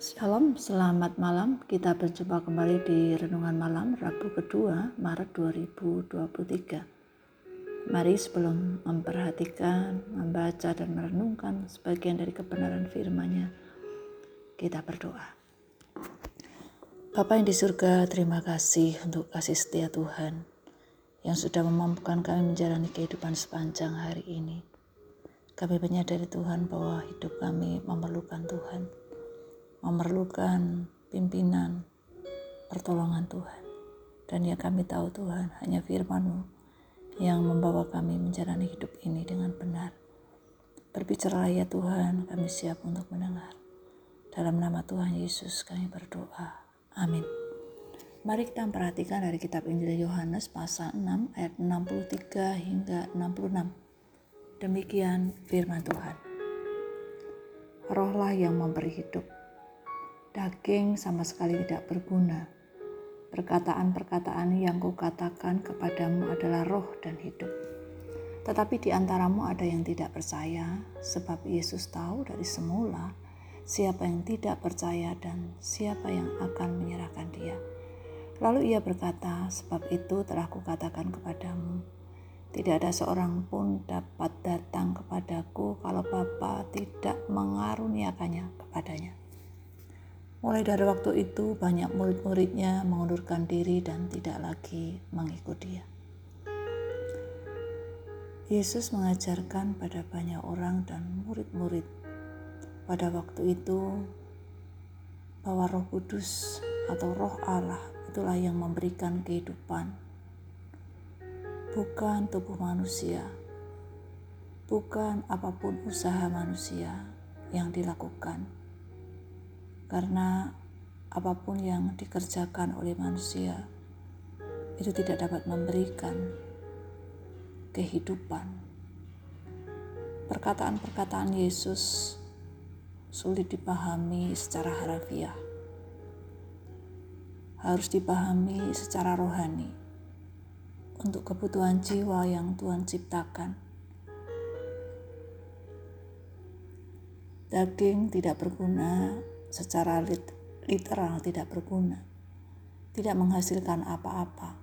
Shalom, selamat malam. Kita berjumpa kembali di Renungan Malam Rabu kedua Maret 2023. Mari sebelum memperhatikan, membaca dan merenungkan sebagian dari kebenaran firman-Nya, kita berdoa. Bapa yang di surga, terima kasih untuk kasih setia Tuhan yang sudah memampukan kami menjalani kehidupan sepanjang hari ini. Kami menyadari Tuhan bahwa hidup kami memerlukan Tuhan memerlukan pimpinan, pertolongan Tuhan. Dan yang kami tahu Tuhan, hanya firman-Mu yang membawa kami menjalani hidup ini dengan benar. Berbicara ya Tuhan, kami siap untuk mendengar. Dalam nama Tuhan Yesus kami berdoa. Amin. Mari kita perhatikan dari kitab Injil Yohanes pasal 6 ayat 63 hingga 66. Demikian firman Tuhan. Rohlah yang memberi hidup daging sama sekali tidak berguna. Perkataan-perkataan yang kukatakan kepadamu adalah roh dan hidup. Tetapi di antaramu ada yang tidak percaya, sebab Yesus tahu dari semula siapa yang tidak percaya dan siapa yang akan menyerahkan dia. Lalu ia berkata, sebab itu telah kukatakan kepadamu, tidak ada seorang pun dapat datang kepadaku kalau Bapa tidak mengaruniakannya kepadanya. Mulai dari waktu itu banyak murid-muridnya mengundurkan diri dan tidak lagi mengikut dia. Yesus mengajarkan pada banyak orang dan murid-murid. Pada waktu itu bahwa Roh Kudus atau Roh Allah itulah yang memberikan kehidupan, bukan tubuh manusia, bukan apa pun usaha manusia yang dilakukan karena apa pun yang dikerjakan oleh manusia itu tidak dapat memberikan kehidupan. Perkataan-perkataan Yesus sulit dipahami secara harafiah. Harus dipahami secara rohani untuk kebutuhan jiwa yang Tuhan ciptakan. Daging tidak berguna secara literal tidak berguna, tidak menghasilkan apa-apa.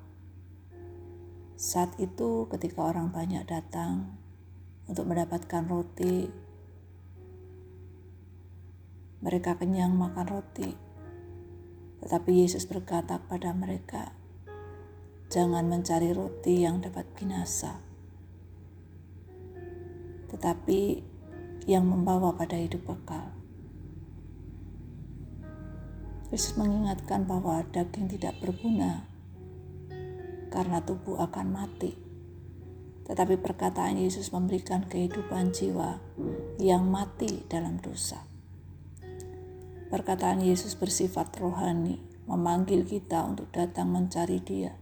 Saat itu, ketika orang banyak datang untuk mendapatkan roti, mereka kenyang makan roti. Tetapi Yesus berkata kepada mereka, "Jangan mencari roti yang dapat binasa, tetapi yang membawa pada hidup kekal." Yesus mengingatkan bahwa daging tidak berguna karena tubuh akan mati. Tetapi perkataan Yesus memberikan kehidupan jiwa yang mati dalam dosa. Perkataan Yesus bersifat rohani, memanggil kita untuk datang mencari Dia.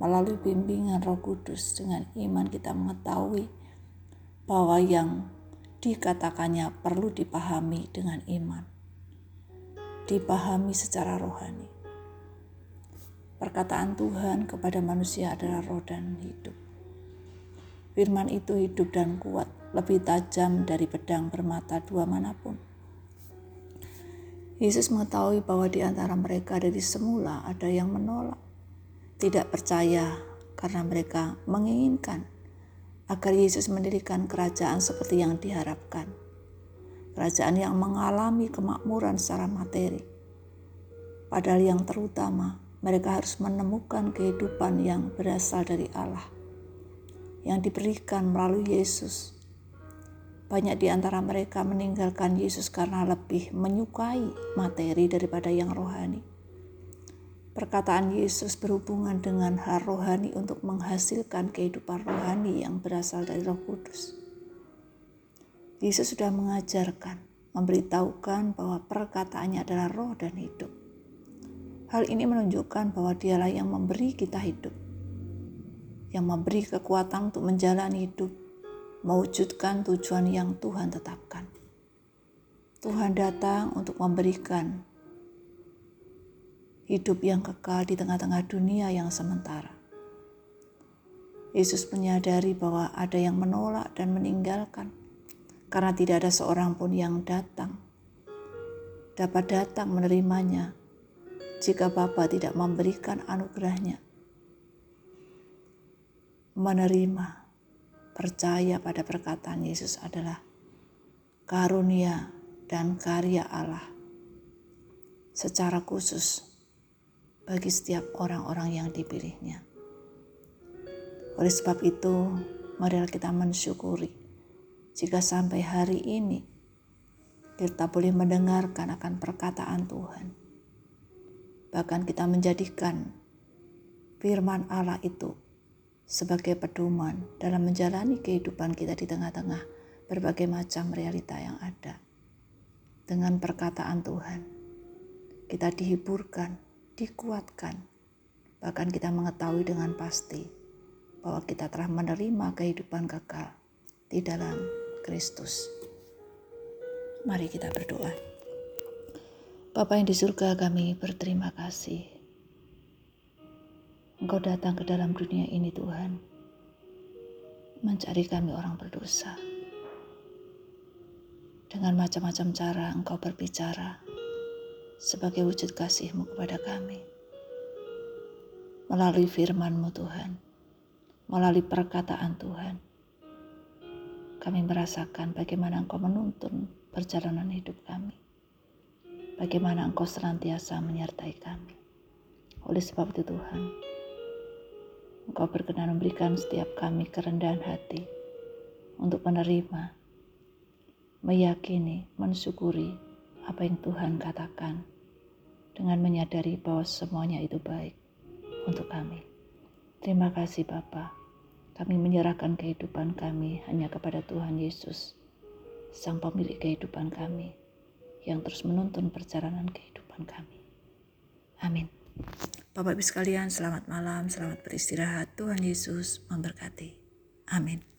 Melalui bimbingan Roh Kudus dengan iman kita mengetahui bahwa yang dikatakannya perlu dipahami dengan iman dipahami secara rohani. Perkataan Tuhan kepada manusia adalah roh dan hidup. Firman itu hidup dan kuat, lebih tajam dari pedang bermata dua mana pun. Yesus mengetahui bahwa di antara mereka dari semula ada yang menolak, tidak percaya karena mereka menginginkan agar Yesus mendirikan kerajaan seperti yang diharapkan kerajaan yang mengalami kemakmuran secara materi. Padahal yang terutama, mereka harus menemukan kehidupan yang berasal dari Allah, yang diberikan melalui Yesus. Banyak di antara mereka meninggalkan Yesus karena lebih menyukai materi daripada yang rohani. Perkataan Yesus berhubungan dengan hal rohani untuk menghasilkan kehidupan rohani yang berasal dari Roh Kudus. Yesus sudah mengajarkan, memberitahukan bahwa perkataannya adalah roh dan hidup. Hal ini menunjukkan bahwa dialah yang memberi kita hidup, yang memberi kekuatan untuk menjalani hidup, mewujudkan tujuan yang Tuhan tetapkan. Tuhan datang untuk memberikan hidup yang kekal di tengah-tengah dunia yang sementara. Yesus menyadari bahwa ada yang menolak dan meninggalkan karena tidak ada seorang pun yang datang dapat datang menerimanya jika Bapa tidak memberikan anugerahnya. Menerima, percaya pada perkataan Yesus adalah karunia dan karya Allah secara khusus bagi setiap orang-orang yang dipilihnya. Oleh sebab itu, marilah kita mensyukuri jika sampai hari ini kita boleh mendengarkan akan perkataan Tuhan. Bahkan kita menjadikan firman Allah itu sebagai pedoman dalam menjalani kehidupan kita di tengah-tengah berbagai macam realita yang ada. Dengan perkataan Tuhan, kita dihiburkan, dikuatkan, bahkan kita mengetahui dengan pasti bahwa kita telah menerima kehidupan kekal di dalam Kristus. Mari kita berdoa. Bapa yang di surga kami berterima kasih. Engkau datang ke dalam dunia ini Tuhan. Mencari kami orang berdosa. Dengan macam-macam cara engkau berbicara sebagai wujud kasihmu kepada kami. Melalui firmanmu Tuhan. Melalui perkataan Tuhan kami merasakan bagaimana Engkau menuntun perjalanan hidup kami. Bagaimana Engkau senantiasa menyertai kami. Oleh sebab itu Tuhan, Engkau berkenan memberikan setiap kami kerendahan hati untuk menerima, meyakini, mensyukuri apa yang Tuhan katakan dengan menyadari bahwa semuanya itu baik untuk kami. Terima kasih Bapak. Kami menyerahkan kehidupan kami hanya kepada Tuhan Yesus, Sang Pemilik kehidupan kami, yang terus menuntun perjalanan kehidupan kami. Amin. Bapak Ibu sekalian, selamat malam, selamat beristirahat. Tuhan Yesus memberkati. Amin.